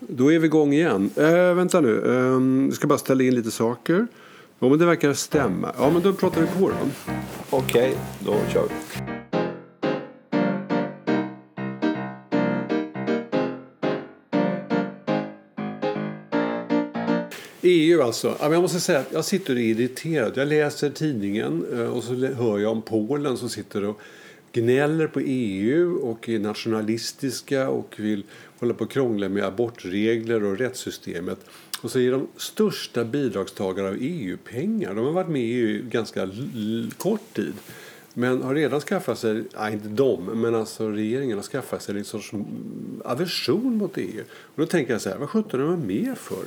Då är vi igång igen. Äh, vänta nu, uh, jag ska bara ställa in lite saker. Ja, men det verkar stämma. Ja, men då pratar vi på då. Okej, då kör vi. EU alltså. Jag måste säga att jag sitter och är irriterad. Jag läser tidningen eh, och så hör jag om Polen som sitter och gnäller på EU och är nationalistiska och vill hålla på och krångla med abortregler och rättssystemet. Och så är de största bidragstagare av EU-pengar. De har varit med i EU ganska kort tid. Men har redan skaffat sig, nej inte de, men alltså regeringen har skaffat sig en sorts aversion mot EU. Och då tänker jag så här, vad sjutton är de med för?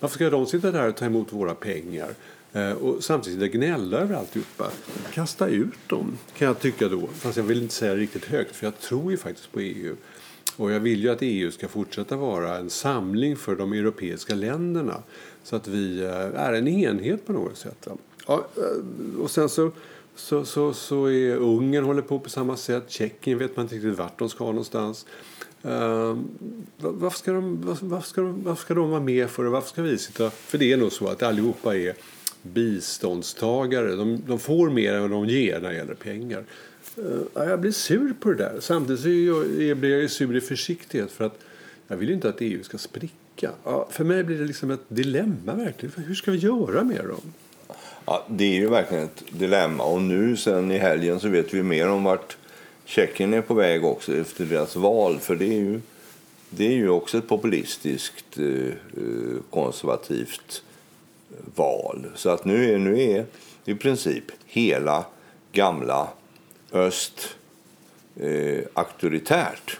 Varför ska de sitta där och ta emot våra pengar? Eh, och samtidigt gnälla över alltihopa. Kasta ut dem, kan jag tycka då. Fast jag vill inte säga riktigt högt, för jag tror ju faktiskt på EU. Och jag vill ju att EU ska fortsätta vara en samling för de europeiska länderna. Så att vi eh, är en enhet på något sätt. Ja, eh, och sen så, så, så, så är Ungern håller på på samma sätt. Tjeckien vet man inte riktigt vart de ska någonstans. Uh, varför, ska de, varför, ska de, varför ska de vara med för och varför ska vi sitta? För det är nog så att allihopa är biståndstagare. De, de får mer än de ger när det gäller pengar. Uh, jag blir sur på det där. Samtidigt så jag, blir jag sur i försiktighet för att jag vill inte att EU ska spricka. Ja, för mig blir det liksom ett dilemma verkligen. Hur ska vi göra med dem? Ja, det är ju verkligen ett dilemma och nu sen i helgen så vet vi mer om vart Tjeckien är på väg också efter deras val. För det är ju, det är ju också ett populistiskt eh, eh konservativt val. Så att nu är, nu är i princip hela gamla öst eh, auktoritärt.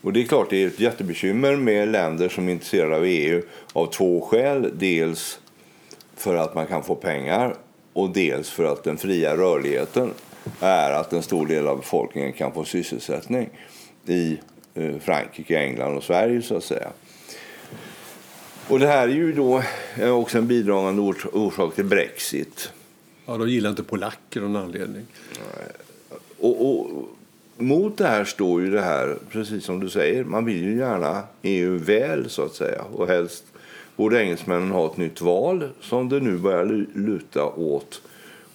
Och det är klart det är ett jättebekymmer med länder som är intresserade av EU av två skäl. Dels för att man kan få pengar och dels för att den fria rörligheten är att en stor del av befolkningen kan få sysselsättning i eh, Frankrike, England och Sverige så att säga. Och det här är ju då också en bidragande orsak till Brexit. Ja, de gillar inte polacker av någon anledning. Och, och, mot det här står ju det här, precis som du säger, man vill ju gärna EU väl så att säga. Och helst borde engelsmännen ha ett nytt val som det nu börjar luta åt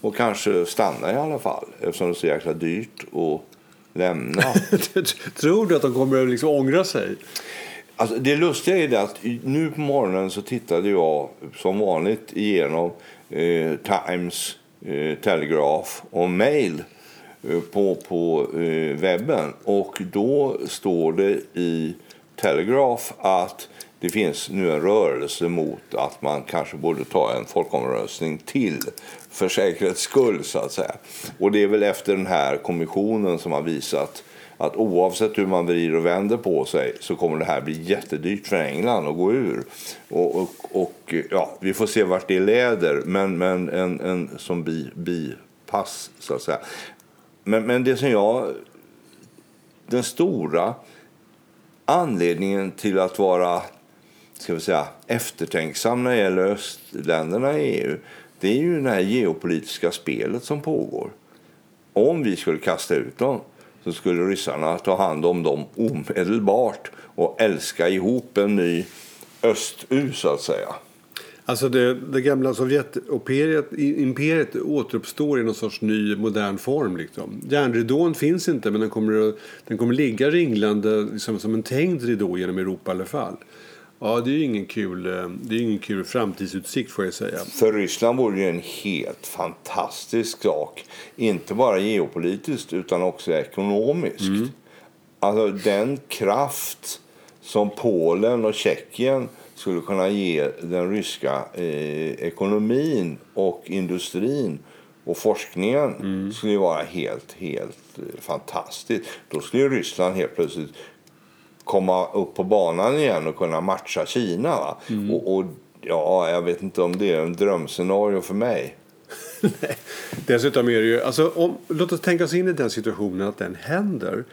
och kanske stanna i alla fall eftersom det är så jäkla dyrt att lämna. Tror du att de kommer att liksom ångra sig? Alltså, det lustiga är det att nu på morgonen så tittade jag som vanligt igenom eh, Times, eh, Telegraph och Mail eh, på, på eh, webben. Och då står det i Telegraph att det finns nu en rörelse mot att man kanske borde ta en folkomröstning till för säkerhets skull. Så att säga. Och det är väl efter den här kommissionen som har visat att oavsett hur man vrider och vänder på sig så kommer det här bli jättedyrt för England att gå ur. Och, och, och ja, vi får se vart det leder, men, men en, en som bi, bipass så att säga. Men, men det som jag... Den stora anledningen till att vara ska vi säga, eftertänksam när det gäller östländerna i EU det är ju det här geopolitiska spelet som pågår. Om vi skulle kasta ut dem så skulle ryssarna ta hand om dem omedelbart och älska ihop en ny öst-U, så att säga. Alltså det, det gamla Sovjetimperiet återuppstår i någon sorts ny modern form. Liksom. Järnridån finns inte men den kommer, den kommer ligga ringlande liksom, som en tänkt ridå genom Europa i alla fall. Ja, det är ingen kul, eh, det är ingen kul framtidsutsikt får jag säga. För Ryssland vore det en helt fantastisk sak. Inte bara geopolitiskt utan också ekonomiskt. Mm. Alltså den kraft som Polen och Tjeckien skulle kunna ge den ryska eh, ekonomin och industrin och forskningen mm. skulle vara helt, helt eh, fantastiskt. Då skulle Ryssland helt plötsligt komma upp på banan igen och kunna matcha Kina. Mm. Och, och, ja, jag vet inte om det är en drömscenario för mig. Dessutom är det ju, alltså, om, låt oss tänka oss in i den situationen att den händer.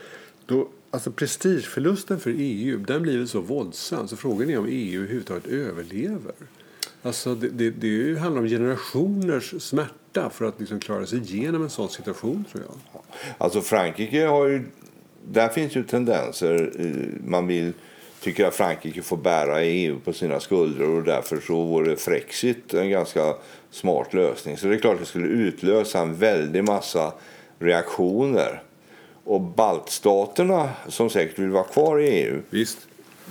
Då, alltså prestigeförlusten för EU den blir så våldsam så frågan är om EU överhuvudtaget överlever. Alltså det, det, det handlar om generationers smärta för att liksom klara sig igenom en sån situation tror jag. Alltså Frankrike har ju där finns ju tendenser. Man vill tycker att Frankrike får bära EU på sina skuldror och därför så vore Frexit en ganska smart lösning. Så det är klart att det skulle utlösa en väldig massa reaktioner. Och baltstaterna som säkert vill vara kvar i EU Visst.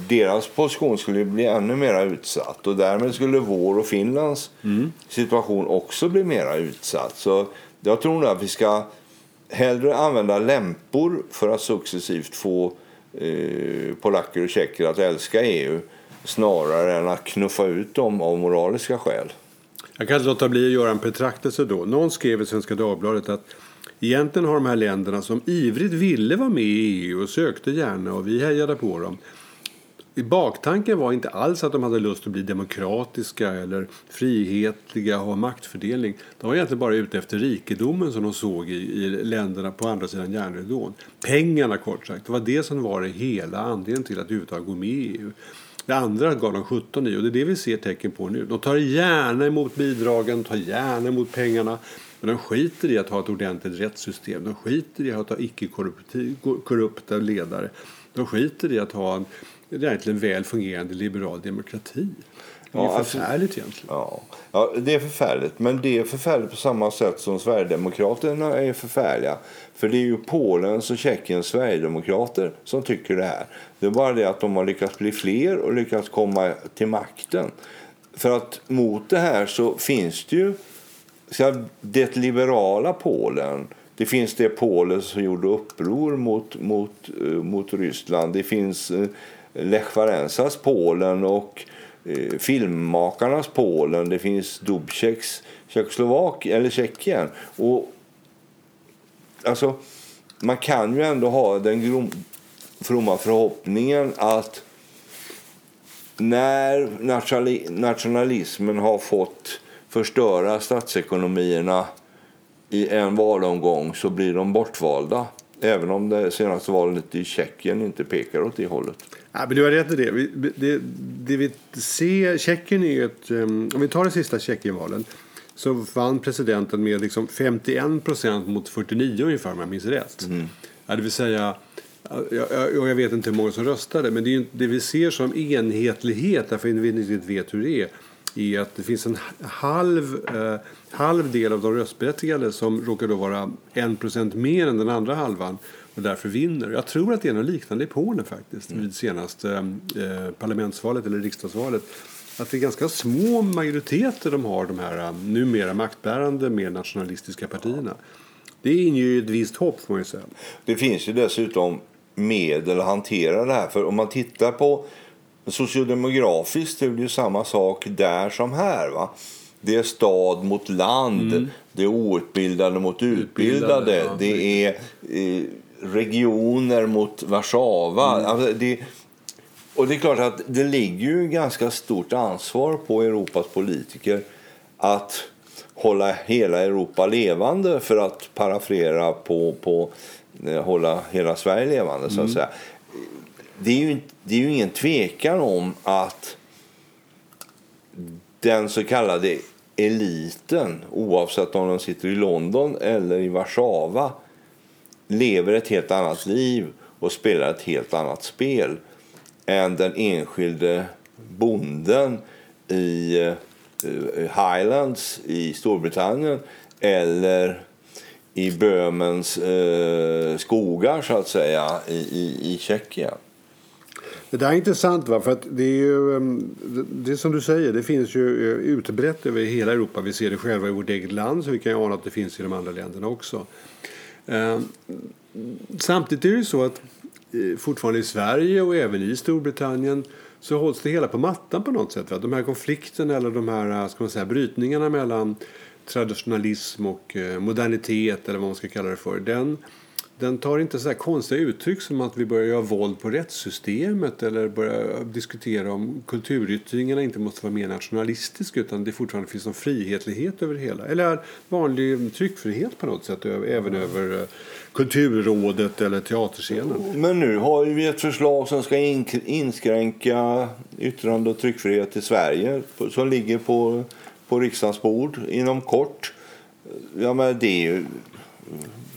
deras position skulle bli ännu mer utsatt och därmed skulle vår och Finlands situation också bli mer utsatt. Så jag tror nog att vi ska hellre använda lämpor för att successivt få eh, polacker och tjecker att älska EU snarare än att knuffa ut dem av moraliska skäl. Jag kan inte låta bli att göra en betraktelse då. Någon skrev i Svenska Dagbladet att egentligen har de här länderna som ivrigt ville vara med i EU och sökte gärna och vi hejade på dem. I baktanken var inte alls att de hade lust att bli demokratiska eller frihetliga och ha maktfördelning. De var egentligen bara ute efter rikedomen som de såg i, i länderna på andra sidan järnridån. Pengarna kort sagt. Det var det som var det hela anledningen till att överhuvudtaget gå med i EU. Det andra gav de 17 i och det är det vi ser tecken på nu. De tar gärna emot bidragen, tar gärna emot pengarna. Men de skiter i att ha ett ordentligt rättssystem. De skiter i att ha icke-korrupta ledare. De skiter i att ha en egentligen väl fungerande liberal demokrati. Det är Ja, alltså- förfärligt egentligen. Ja. ja, det är förfärligt. Men det är förfärligt på samma sätt som Sverigedemokraterna är förfärliga. För det är ju Polens och Tjeckiens Sverigedemokrater som tycker det här. Det är bara det att de har lyckats bli fler och lyckats komma till makten. För att mot det här så finns det ju det liberala Polen. Det finns det Polen som gjorde uppror mot, mot, eh, mot Ryssland. Det finns eh, Lech Walesas Polen och eh, filmmakarnas Polen. Det finns Dubčeks Tjeckoslovak eller Tjeckien. Och alltså, man kan ju ändå ha den fromma förhoppningen att när nationalismen har fått förstöra statsekonomierna i en valomgång så blir de bortvalda. Även om det senaste valet i Tjeckien inte pekar åt det hållet. Ja, men du har rätt i det. Vi, det, det vi ser, Tjeckien är ju ett... Um, om vi tar det sista Tjeckienvalen så vann presidenten med liksom 51 procent mot 49 ungefär om jag minns rätt. Ja, det vill säga, jag, jag, jag vet inte hur många som röstade men det, är ju, det vi ser som enhetlighet, därför att vi inte riktigt vet hur det är, är att det finns en halv, eh, halv del av de röstberättigade som råkar då vara en procent mer än den andra halvan och därför vinner. Jag tror att det är något liknande i Polen faktiskt vid senaste eh, parlamentsvalet eller riksdagsvalet. Att det är ganska små majoriteter de har, de här eh, numera maktbärande, mer nationalistiska partierna. Det inger ju ett visst hopp får man ju säga. Det finns ju dessutom medel att hantera det här. För om man tittar på sociodemografiskt är det ju samma sak där som här. Va? Det är stad mot land, det är outbildade mot utbildade, Utbildade, ja, det är eh, regioner mot Warszawa. Alltså det, och det är klart att det ligger ju ganska stort ansvar på Europas politiker att hålla hela Europa levande för att parafrera på, på eh, hålla hela Sverige levande så att säga. Det är, ju, inte- det är ju ingen tvekan om att den så kallade eliten, oavsett om de sitter i London eller i Warszawa, lever ett helt annat liv och spelar ett helt annat spel än den enskilde bonden i eh, eh, Highlands i Storbritannien eller i Böhmens eh, skogar så att säga i, i, i Tjeckien. Det där är intressant, va? för att det är ju ehm, det- är som du säger, det finns ju eh, utbrett över hela Europa. Vi ser det själva i vårt eget land, så vi kan ju ana att det finns i de andra länderna också. Ehm, samtidigt är det ju så att eh, fortfarande i Sverige och även i Storbritannien så hålls det hela på mattan på något sätt. Va? De här konflikterna eller de här eh, ska man säga, brytningarna mellan traditionalism och modernitet eller vad man ska kalla det för. Den, den tar inte så här konstiga uttryck som att vi börjar göra våld på rättssystemet eller börjar diskutera om kulturyttringarna inte måste vara mer nationalistiska utan det fortfarande finns en frihetlighet över det hela. Eller vanlig tryckfrihet på något sätt, även över Kulturrådet eller teaterscenen. Men nu har vi ett förslag som ska inskränka yttrande och tryckfrihet i Sverige som ligger på, på riksdagens bord inom kort. Ja, men det är ju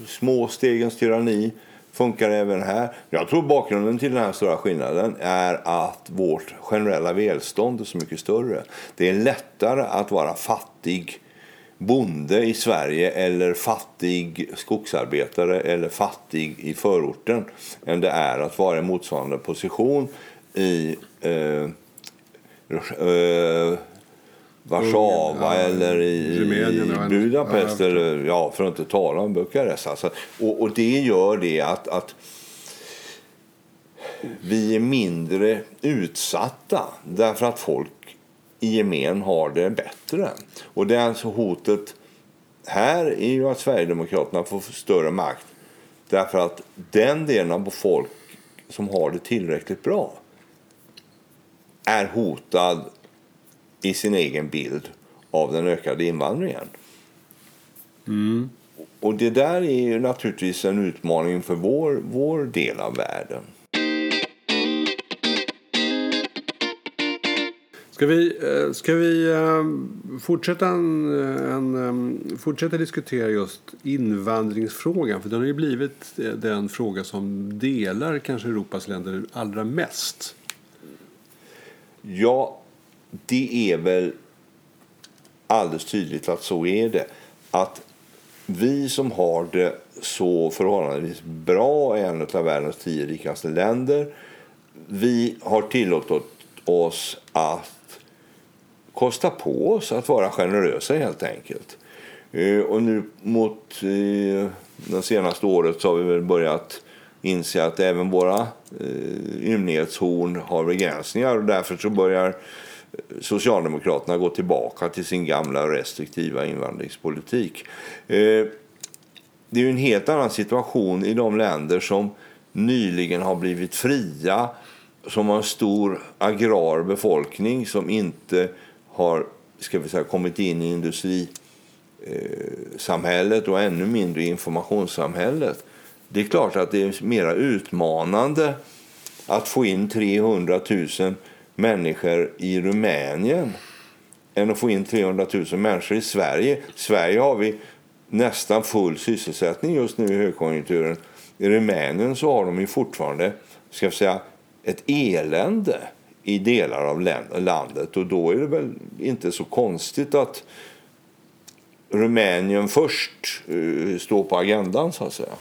småstegens tyranni. funkar även här. Jag tror bakgrunden till den här stora skillnaden är att vårt generella välstånd är så mycket större. Det är lättare att vara fattig bonde i Sverige eller fattig skogsarbetare eller fattig i förorten än det är att vara i motsvarande position i eh, eh, Warszawa eller i, i Budapest. Ja, eller, ja, för att inte tala om Bukarest. Alltså. Och, och, det gör det att, att vi är mindre utsatta därför att folk i gemen har det bättre. Och det är alltså hotet här är ju att Sverigedemokraterna får större makt därför att den delen av folk som har det tillräckligt bra är hotad i sin egen bild av den ökade invandringen. Mm. Och det där är ju naturligtvis en utmaning för vår, vår del av världen. Ska vi, eh, ska vi eh, fortsätta, en, en, fortsätta diskutera just invandringsfrågan? För den har ju blivit eh, den fråga som delar kanske Europas länder allra mest. Ja, det är väl alldeles tydligt att så är det. Att vi som har det så förhållandevis bra i en av världens tio rikaste länder vi har tillåtit oss att kosta på oss att vara generösa helt enkelt. Eh, och nu mot eh, det senaste året så har vi väl börjat inse att även våra eh, ymnighetshorn har begränsningar och därför så börjar Socialdemokraterna gå tillbaka till sin gamla restriktiva invandringspolitik. Eh, det är en helt annan situation i de länder som nyligen har blivit fria som har en stor agrar befolkning som inte har ska vi säga, kommit in i industrisamhället eh, och ännu mindre i informationssamhället. Det är klart att det är mer utmanande att få in 300 000 människor i Rumänien än att få in 300 000 människor i Sverige. I Sverige har vi nästan full sysselsättning just nu i högkonjunkturen. I Rumänien så har de ju fortfarande ska jag säga, ett elände i delar av landet. Och då är det väl inte så konstigt att Rumänien först uh, står på agendan så att säga.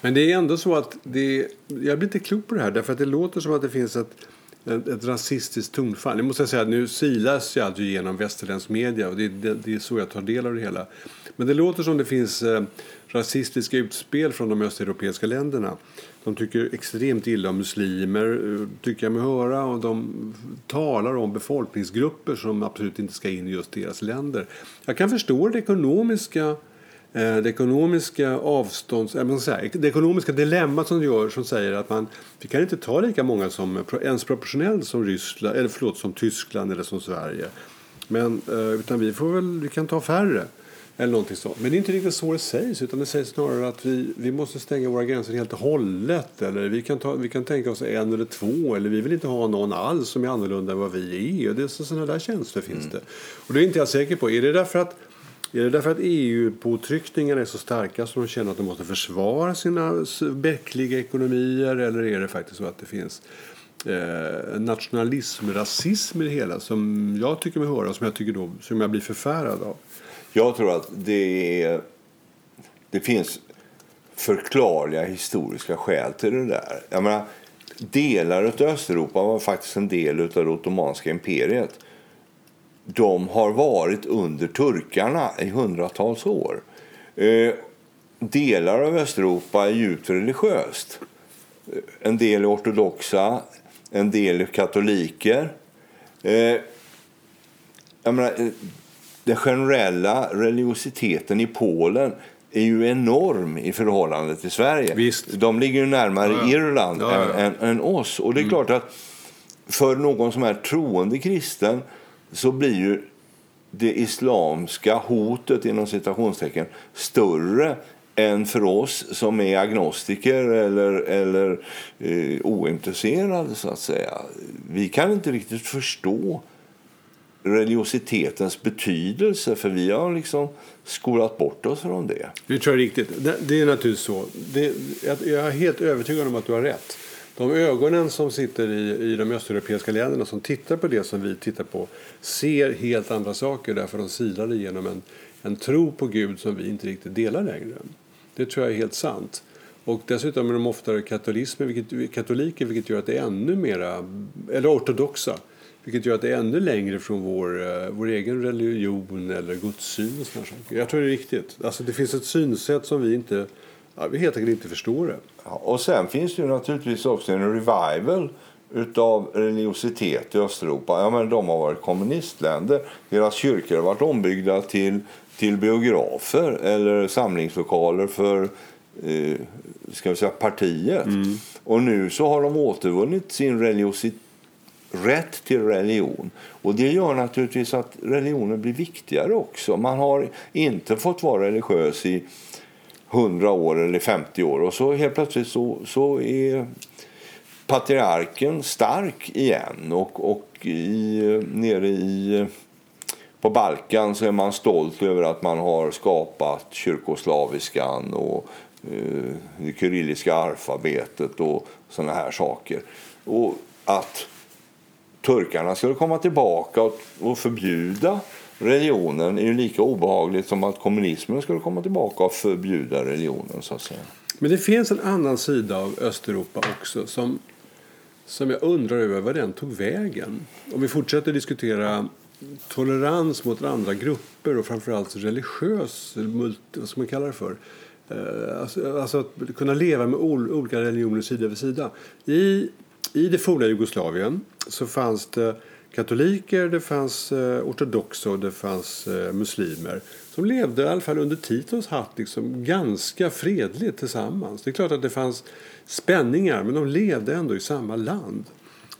Men det är ändå så att det, jag blir inte klok på det här därför att det låter som att det finns ett, ett, ett rasistiskt tonfall. Nu måste jag säga att nu silas jag alltså genom västerländsk media och det, det, det, är så jag tar del av det hela. Men det låter som det finns eh, rasistiska utspel från de östeuropeiska länderna. De tycker extremt illa om muslimer, eh, tycker jag mig höra. Och de talar om befolkningsgrupper som absolut inte ska in i just deras länder. Jag kan förstå det ekonomiska det ekonomiska avstånds, säga, det ekonomiska dilemmat som gör som säger att man vi kan inte ta lika många som ens proportionellt som Ryssland eller förlåt som Tyskland eller som Sverige. Men eh, utan vi får väl vi kan ta färre. Eller någonting sånt. Men det är inte riktigt så det sägs. Utan det sägs snarare att vi, vi måste stänga våra gränser helt och hållet. Eller vi kan, ta, vi kan tänka oss en eller två. Eller vi vill inte ha någon alls som är annorlunda än vad vi är. Och det är så, sådana där tjänster finns mm. det. Och det är inte jag säker på. Är det därför att är det därför att EU-påtryckningarna är så starka som de känner att de måste försvara sina bräckliga ekonomier? Eller är det faktiskt så att det finns eh, nationalism, rasism i det hela som jag tycker mig höra och som jag, tycker då, som jag blir förfärad av? Jag tror att det, är, det finns förklarliga historiska skäl till det där. Jag menar, delar av Östeuropa var faktiskt en del av det ottomanska imperiet. De har varit under turkarna i hundratals år. Eh, delar av Östeuropa är djupt religiöst. En del är ortodoxa, en del är katoliker. Eh, menar, den generella religiositeten i Polen är ju enorm i förhållande till Sverige. Visst. De ligger ju närmare ja, Irland ja, ja. Än, än, oss. Och det är mm. klart att för någon som är troende kristen så blir ju det islamska hotet inom citationstecken större än för oss som är agnostiker eller, eller eh, ointresserade. så att säga. Vi kan inte riktigt förstå religiositetens betydelse för vi har liksom skolat bort oss från det. Det tror jag är riktigt. Det, det är naturligtvis så. Det, jag jag är helt övertygad om att du har rätt. De ögonen som sitter i, i de östeuropeiska länderna som tittar på det som vi tittar på ser helt andra saker därför de silade genom en, en tro på Gud som vi inte riktigt delar längre. Det tror jag är helt sant. Och dessutom är de oftare katoliker, vilket, katoliker, vilket gör att det är ännu mera, eller ortodoxa, vilket gör att det är ännu längre från vår, eh, vår egen religion eller gudssyn och sådana saker. Jag tror det är riktigt. Alltså det finns ett synsätt som vi inte, ja, vi helt enkelt inte förstår det. Ja, och sen finns det ju naturligtvis också en revival utav religiositet i Östeuropa. Ja, men de har varit kommunistländer. Deras kyrkor har varit ombyggda till, till biografer eller samlingslokaler för eh, ska vi säga, partiet. Mm. Och nu så har de återvunnit sin religiositet rätt till religion. Och Det gör naturligtvis att religionen blir viktigare också. Man har inte fått vara religiös i 100 år eller 50 år och så helt plötsligt så, så är patriarken stark igen. Och, och i, nere i, på Balkan så är man stolt över att man har skapat kyrkoslaviskan och eh, det kyrilliska alfabetet och såna här saker. Och att turkarna skulle komma tillbaka och förbjuda religionen är ju lika obehagligt som att kommunismen skulle komma tillbaka och förbjuda religionen. så att säga. Men det finns en annan sida av Östeuropa också som, som jag undrar över vad den tog vägen. Om vi fortsätter diskutera tolerans mot andra grupper och framförallt religiös, vad ska man kalla det för? Eh, alltså, alltså att kunna leva med olika religioner sida vid sida. I, I det forna Jugoslavien så fanns det katoliker, det fanns eh, ortodoxa och det fanns eh, muslimer som levde i alla fall under Titos hatt liksom, ganska fredligt tillsammans. Det är klart att det fanns spänningar men de levde ändå i samma land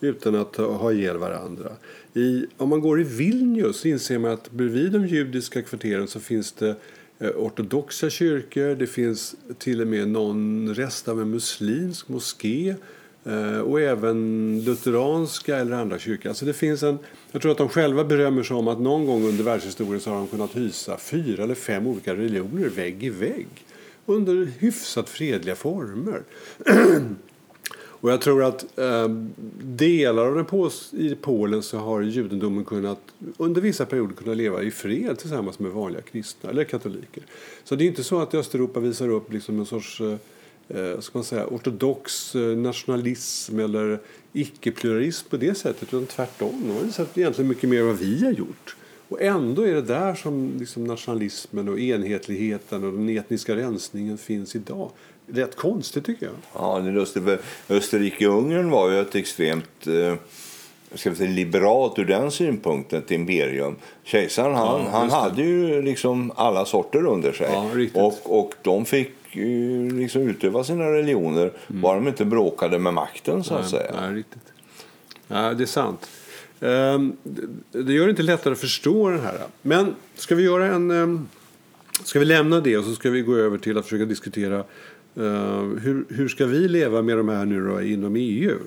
utan att ha ihjäl varandra. I, om man går i Vilnius inser man att bredvid de judiska kvarteren så finns det eh, ortodoxa kyrkor, det finns till och med någon rest av en muslimsk moské Eh, och även lutheranska eller andra kyrkor. Alltså det finns en, jag tror att de själva berömmer sig om att någon gång under världshistorien så har de kunnat hysa fyra eller fem olika religioner vägg i vägg under hyfsat fredliga former. och jag tror att eh, delar av den på, i Polen så har judendomen kunnat under vissa perioder kunnat leva i fred tillsammans med vanliga kristna eller katoliker. Så det är inte så att Östeuropa visar upp liksom en sorts eh, eh, ska man säga, ortodox eh, nationalism eller icke-pluralism på det sättet. Utan tvärtom. De har sett egentligen mycket mer vad vi har gjort. Och ändå är det där som liksom nationalismen och enhetligheten och den etniska rensningen finns idag. Rätt konstigt tycker jag. Ja, det är lustigt. Österrike-Ungern var ju ett extremt eh, ska vi säga, liberalt ur den synpunkten ett imperium. Kejsaren han, ja, han hade ju liksom alla sorter under sig. Ja, och, och de fick liksom utöva sina religioner mm. bara de inte bråkade med makten. så att nej, säga. Nej, riktigt. Ja, det är sant. Um, det gör det inte lättare att förstå den här. Men ska vi göra en... Um, ska vi lämna det och så ska vi gå över till att försöka diskutera uh, hur, hur ska vi leva med de här nu då inom EU?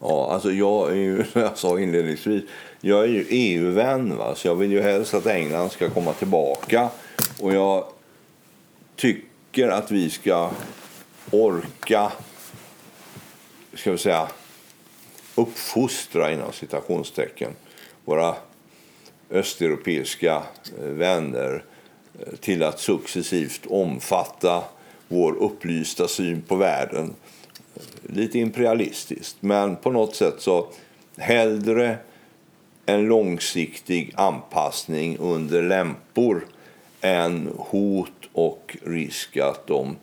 Ja, alltså jag är ju, jag sa inledningsvis, jag är ju EU-vän så jag vill ju helst att England ska komma tillbaka. Och jag tycker att vi ska orka ska vi säga, uppfostra inom citationstecken våra östeuropeiska eh, vänner eh, till att successivt omfatta vår upplysta syn på världen. Eh, lite imperialistiskt, men på något sätt så hellre en långsiktig anpassning under lämpor än hot och risk att de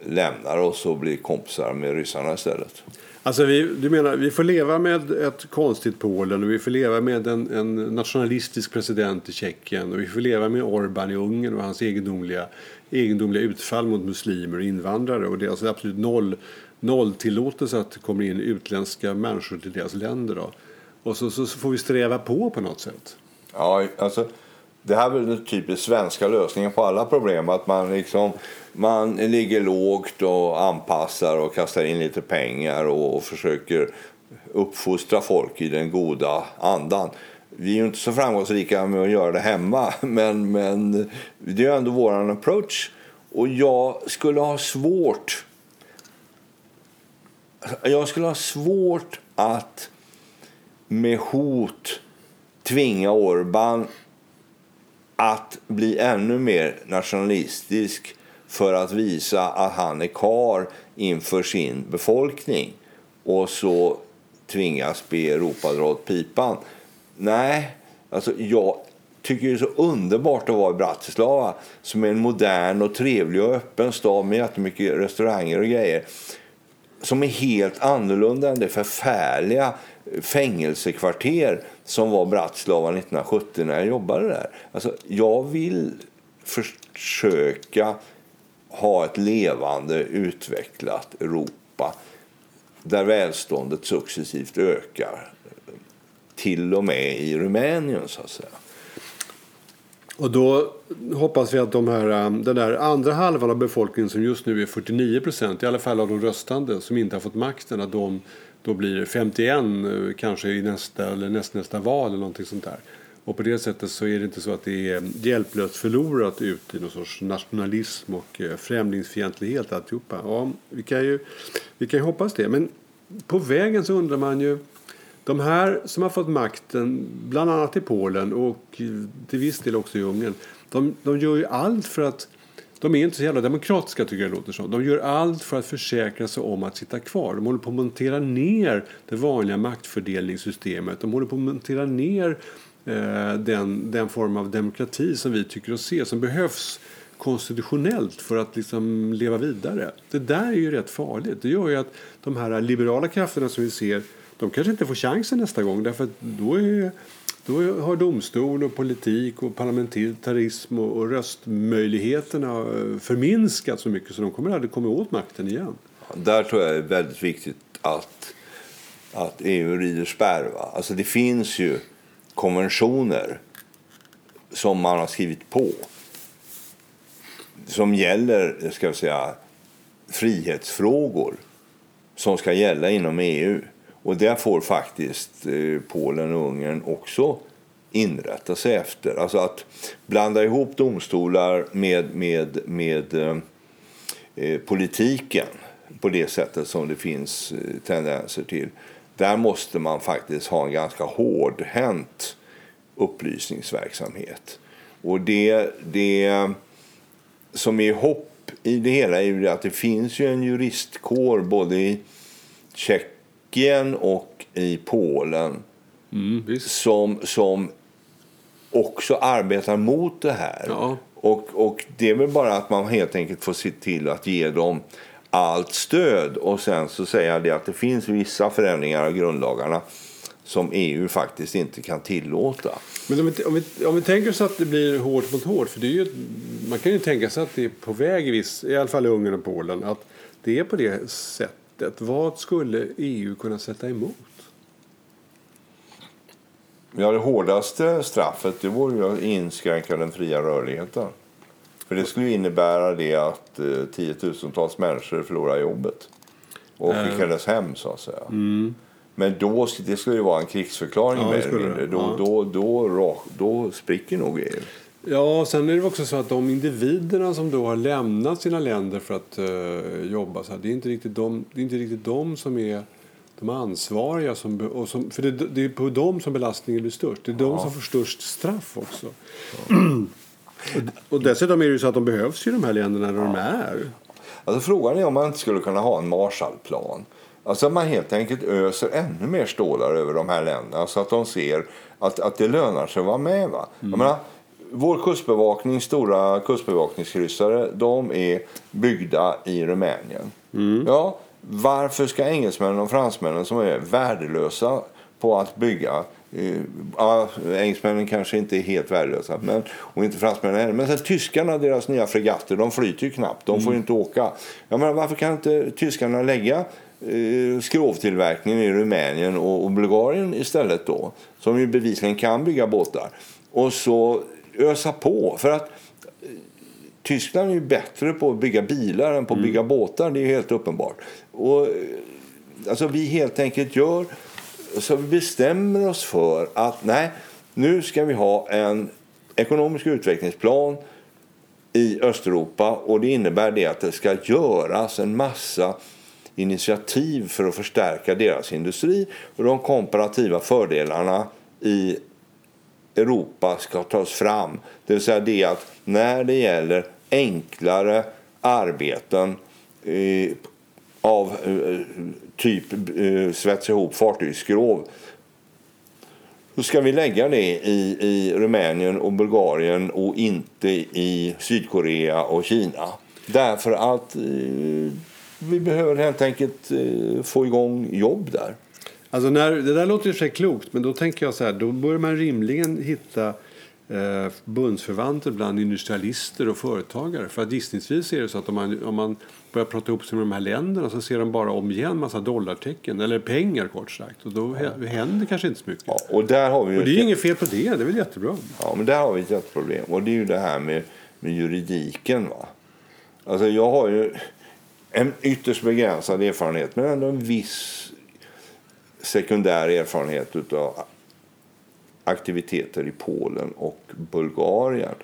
lämnar oss och blir kompisar med ryssarna istället. Alltså vi, du menar, vi får leva med ett konstigt Polen och vi får leva med en, en nationalistisk president i Tjeckien och vi får leva med Orban i Ungern och hans egendomliga, egendomliga utfall mot muslimer och invandrare. Och det är alltså absolut noll, noll tillåtelse att det kommer in utländska människor till deras länder. Då. Och så, så, så får vi sträva på på något sätt. Ja, alltså det här är väl den typiskt svenska lösningen på alla problem. Att man liksom man ligger lågt och anpassar och kastar in lite pengar och, och försöker uppfostra folk i den goda andan. Vi är ju inte så framgångsrika med att göra det hemma, men, men det är ändå vår approach. Och jag skulle ha svårt jag skulle ha svårt att med hot tvinga Orban att bli ännu mer nationalistisk för att visa att han är kar inför sin befolkning och så tvingas be Europa dra åt pipan. Nej, alltså jag tycker det är så underbart att vara i Bratislava som är en modern och trevlig och öppen stad med jättemycket restauranger och grejer som är helt annorlunda än det förfärliga fängelsekvarter som var Bratislava 1970 när jag jobbade där. Alltså, jag vill försöka ha ett levande, utvecklat Europa där välståndet successivt ökar. Till och med i Rumänien, så att säga. Och då hoppas vi att de här, um, den där andra halvan av befolkningen som just nu är 49 procent, i alla fall av de röstande, som inte har fått makten, att de då blir 51 eh, kanske i nästa eller nästnästa val eller någonting sånt där. Och på det sättet så är det inte så att det är hjälplöst förlorat ut i någon sorts nationalism och eh, främlingsfientlighet alltihopa. Ja, vi kan ju, vi kan ju hoppas det. Men på vägen så undrar man ju de här som har fått makten, bland annat i Polen och till viss del också i Ungern, de, de gör ju allt för att de är inte så jävla demokratiska tycker jag det låter som. De gör allt för att försäkra sig om att sitta kvar. De håller på att montera ner det vanliga maktfördelningssystemet. De håller på att montera ner eh, den, den form av demokrati som vi tycker oss se, som behövs konstitutionellt för att liksom leva vidare. Det där är ju rätt farligt. Det gör ju att de här liberala krafterna som vi ser de kanske inte får chansen nästa gång därför att då, är, då har domstol och politik och parlamentarism och, och röstmöjligheterna eh, förminskat så mycket så de kommer aldrig komma åt makten igen. Där tror jag det är väldigt viktigt att, att EU rider spärr. Va? Alltså det finns ju konventioner som man har skrivit på som gäller ska jag säga, frihetsfrågor som ska gälla inom EU. Och det får faktiskt eh, Polen och Ungern också inrätta sig efter. Alltså att blanda ihop domstolar med, med, med eh, eh politiken på det sättet som det finns eh, tendenser till. Där måste man faktiskt ha en ganska hårdhänt upplysningsverksamhet. Och det, det som är hopp i det hela är ju att det finns ju en juristkår både i Tjeckien Tjeckien och i Polen mm, som, som också arbetar mot det här. Ja. Och, och det är väl bara att man helt enkelt får se till att ge dem allt stöd och sen så säga det att det finns vissa förändringar av grundlagarna som EU faktiskt inte kan tillåta. Men om vi, om vi, om vi tänker oss att det blir hårt mot hårt, för det är ju, man kan ju tänka sig att det är på väg i viss, i alla fall i Ungern och Polen, att det är på det sättet sättet, vad skulle EU kunna sätta emot? Ja, det hårdaste straffet det vore ju att inskränka den fria rörligheten. För det skulle innebära det att eh, tiotusentals människor förlorar jobbet och äh. skickades hem så att säga. Mm. Men då, det skulle ju vara en krigsförklaring ja, mer eller mindre. Då, ja. då, då, då, då spricker nog EU. Ja, sen är det också så att de individerna som då har lämnat sina länder för att uh, jobba så här, det är inte riktigt de, det är inte riktigt de som är de ansvariga. Som, och som, för det, det är på dem som belastningen blir störst. Det är ja. de som får störst straff också. Ja. och, och dessutom är det ju så att de behövs i de här länderna där ja. de är. Alltså, frågan är om man inte skulle kunna ha en Marshallplan. Alltså man helt enkelt öser ännu mer stålar över de här länderna så att de ser att, att det lönar sig att vara med. Va? Mm. Jag menar, vår kustbevakning, stora kustbevakningskryssare, de är byggda i Rumänien. Mm. Ja, varför ska engelsmännen och fransmännen som är värdelösa på att bygga eh, Ja, engelsmännen kanske inte är helt värdelösa, men, och inte fransmännen heller. Men sen, tyskarna, deras nya fregatter, de flyter ju knappt. De får mm. inte åka. Jag menar, varför kan inte tyskarna lägga eh, skrovtillverkningen i Rumänien och, och Bulgarien istället då? Som ju bevisligen kan bygga båtar. Och så ösa på. För att eh, Tyskland är ju bättre på att bygga bilar än på att mm. bygga båtar. Det är helt uppenbart. Och, eh, Alltså vi helt enkelt gör så vi bestämmer oss för att nej, nu ska vi ha en ekonomisk utvecklingsplan i Östeuropa och det innebär det att det ska göras en massa initiativ för att förstärka deras industri och de komparativa fördelarna i Europa ska tas fram. Det vill säga det att när det gäller enklare arbeten eh, av eh, typ eh, svetsa ihop fartygsskrov så ska vi lägga det i, i Rumänien och Bulgarien och inte i Sydkorea och Kina. Därför att eh, vi behöver helt enkelt eh, få igång jobb där. Alltså när, det där låter ju sig klokt, men då tänker jag så här, då bör man rimligen hitta eh, bundsförvanter bland industrialister och företagare. För att gissningsvis är det så att om man, om man börjar prata ihop sig med de här länderna så ser de bara om igen massa dollartecken, eller pengar kort sagt. Och då ja. händer kanske inte så mycket. Ja, och, där har vi och det är ju inget fel på det, det är väl jättebra. Ja, men där har vi ett jätteproblem. Och det är ju det här med, med juridiken. Va? Alltså jag har ju en ytterst begränsad erfarenhet, men ändå en viss sekundär erfarenhet av aktiviteter i Polen och Bulgarien.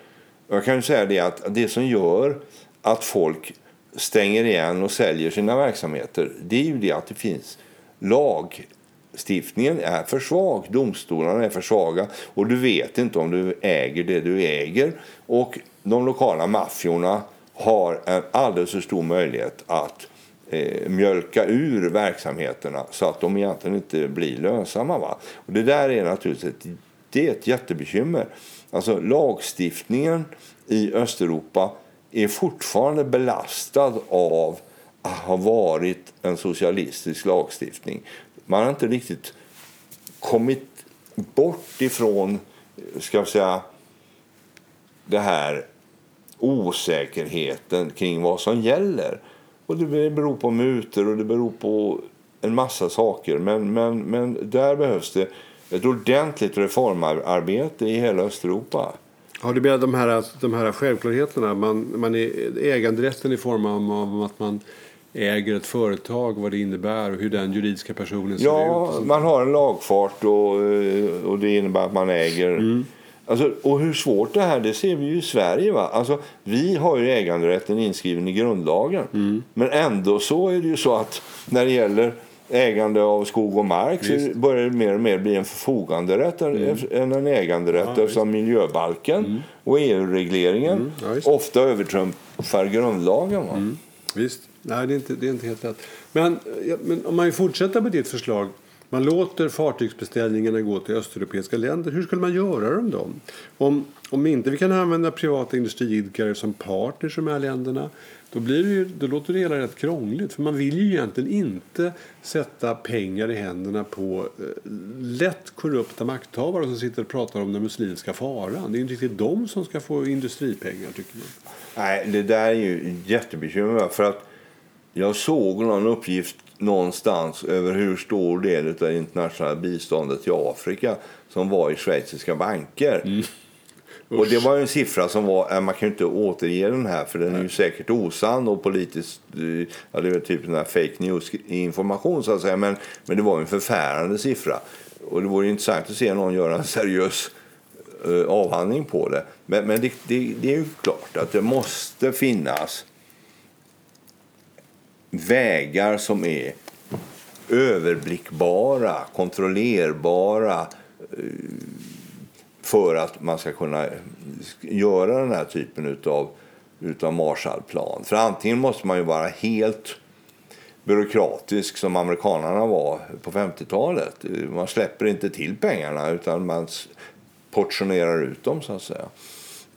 Jag kan ju säga det att det som gör att folk stänger igen och säljer sina verksamheter det är ju det att det finns lagstiftningen är för svag. Domstolarna är för svaga och du vet inte om du äger det du äger. Och de lokala maffiorna har en alldeles för stor möjlighet att eh, mjölka ur verksamheterna så att de egentligen inte blir lönsamma. Va? Och det där är naturligtvis ett, det är ett jättebekymmer. Alltså lagstiftningen i Östeuropa är fortfarande belastad av att ha varit en socialistisk lagstiftning. Man har inte riktigt kommit bort ifrån ska vi säga, det här osäkerheten kring vad som gäller. Och det beror på mutor och det beror på en massa saker. Men, men, men där behövs det ett ordentligt reformarbete i hela Östeuropa. Ja, du menar de här, de här självklarheterna? Man, man är, äganderätten i form av att man äger ett företag, vad det innebär och hur den juridiska personen ser ja, ut? Ja, man har en lagfart och, och det innebär att man äger mm. Alltså, och hur svårt det här det ser vi ju i Sverige. Va? Alltså, vi har ju äganderätten inskriven i grundlagen. Mm. Men ändå så är det ju så att när det gäller ägande av skog och mark visst. så börjar det mer och mer bli en förfoganderätt mm. än en äganderätt ja, eftersom miljöbalken mm. och EU-regleringen mm. ja, ofta övertrumfar grundlagen. Va? Mm. Visst. Nej, det är, inte, det är inte helt rätt. Men, men om man fortsätter med ditt förslag man låter fartygsbeställningarna gå till östeuropeiska länder. Hur skulle man göra dem då? Om, om inte vi kan använda privata industriidkare som partners i de här länderna då, blir det ju, då låter det hela rätt krångligt. För man vill ju egentligen inte sätta pengar i händerna på eh, lätt korrupta makthavare som sitter och pratar om den muslimska faran. Det är inte riktigt de som ska få industripengar tycker man. Nej, det där är ju jättebekymmer. För att jag såg någon uppgift någonstans över hur stor del av det internationella biståndet till Afrika som var i schweiziska banker. Mm. Och det var en siffra som var, man kan ju inte återge den här för den är ju säkert osann och politiskt, eh, ja det är typ den här fake news information så att säga. Men, men det var en förfärande siffra. Och det vore intressant att se någon göra en seriös uh, avhandling på det. Men, men det, det, det är ju klart att det måste finnas vägar som är överblickbara, kontrollerbara eh, för att man ska kunna göra den här typen av utav Marshallplan. För antingen måste man ju vara helt byråkratisk som amerikanerna var på 50-talet. Man släpper inte till pengarna utan man portionerar ut dem så att säga.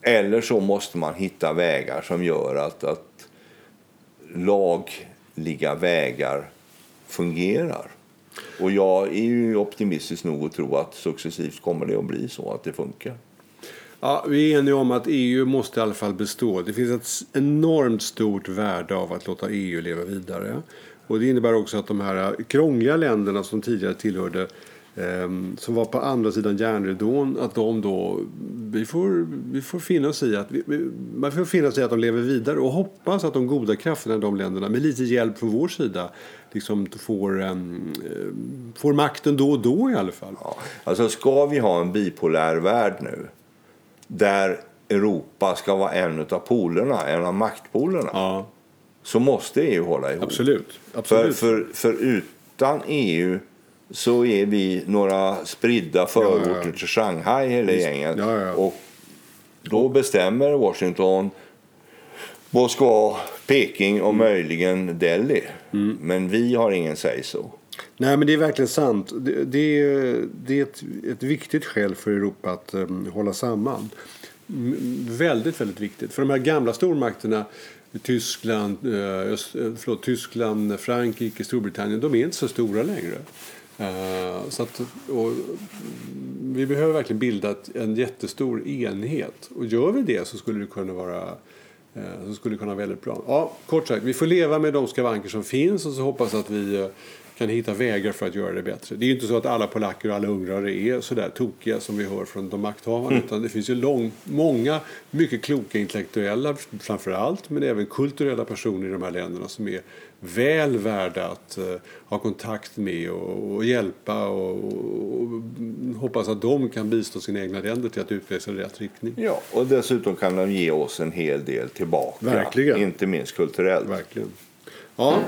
Eller så måste man hitta vägar som gör att, att lag vägar fungerar. Och jag är ju optimistisk nog att tro att successivt kommer det att bli så att det funkar. Ja, vi är eniga om att EU måste i alla fall bestå. Det finns ett enormt stort värde av att låta EU leva vidare. Och det innebär också att de här krångliga länderna som tidigare tillhörde som var på andra sidan järnridån, att de då, vi får, vi får finna oss i att, vi, man får finna sig att de lever vidare och hoppas att de goda krafterna i de länderna, med lite hjälp från vår sida, liksom får, um, får makten då och då i alla fall. Ja. Alltså ska vi ha en bipolär värld nu, där Europa ska vara en av polerna, en av maktpolerna, Ja, så måste EU hålla ihop. absolut. För, absolut. för, för utan EU så är vi några spridda förorter Ja, ja. till Shanghai hela gänget. Ja. Och då bestämmer Washington, Moskva, Peking och möjligen Delhi. Mm. Men vi har ingen säg så. Nej, men det är verkligen sant. Det, det är, det är ett, ett viktigt skäl för Europa att um, hålla samman. Mm, väldigt, väldigt viktigt. För de här gamla stormakterna, Tyskland, eh, eh, förlåt, Tyskland Frankrike, Storbritannien, de är inte så stora längre. Eh, så att, och, vi behöver verkligen bilda en jättestor enhet. Och gör vi det så skulle det kunna vara eh, så skulle det kunna vara väldigt bra. Ja, kort sagt, vi får leva med de skavanker som finns och så hoppas att vi eh, kan hitta vägar för att göra det bättre. Det är ju inte så att alla polacker och alla ungrare är så där tokiga som vi hör från de makthavande. Utan det finns ju lång, många mycket kloka intellektuella framför allt, men även kulturella personer i de här länderna som är väl värda att eh, ha kontakt med och, och hjälpa och, och, och hoppas att de kan bistå sina egna länder till att utvecklas i rätt riktning. Ja, och dessutom kan de ge oss en hel del tillbaka. Verkligen. Inte minst kulturellt. Verkligen. Ja,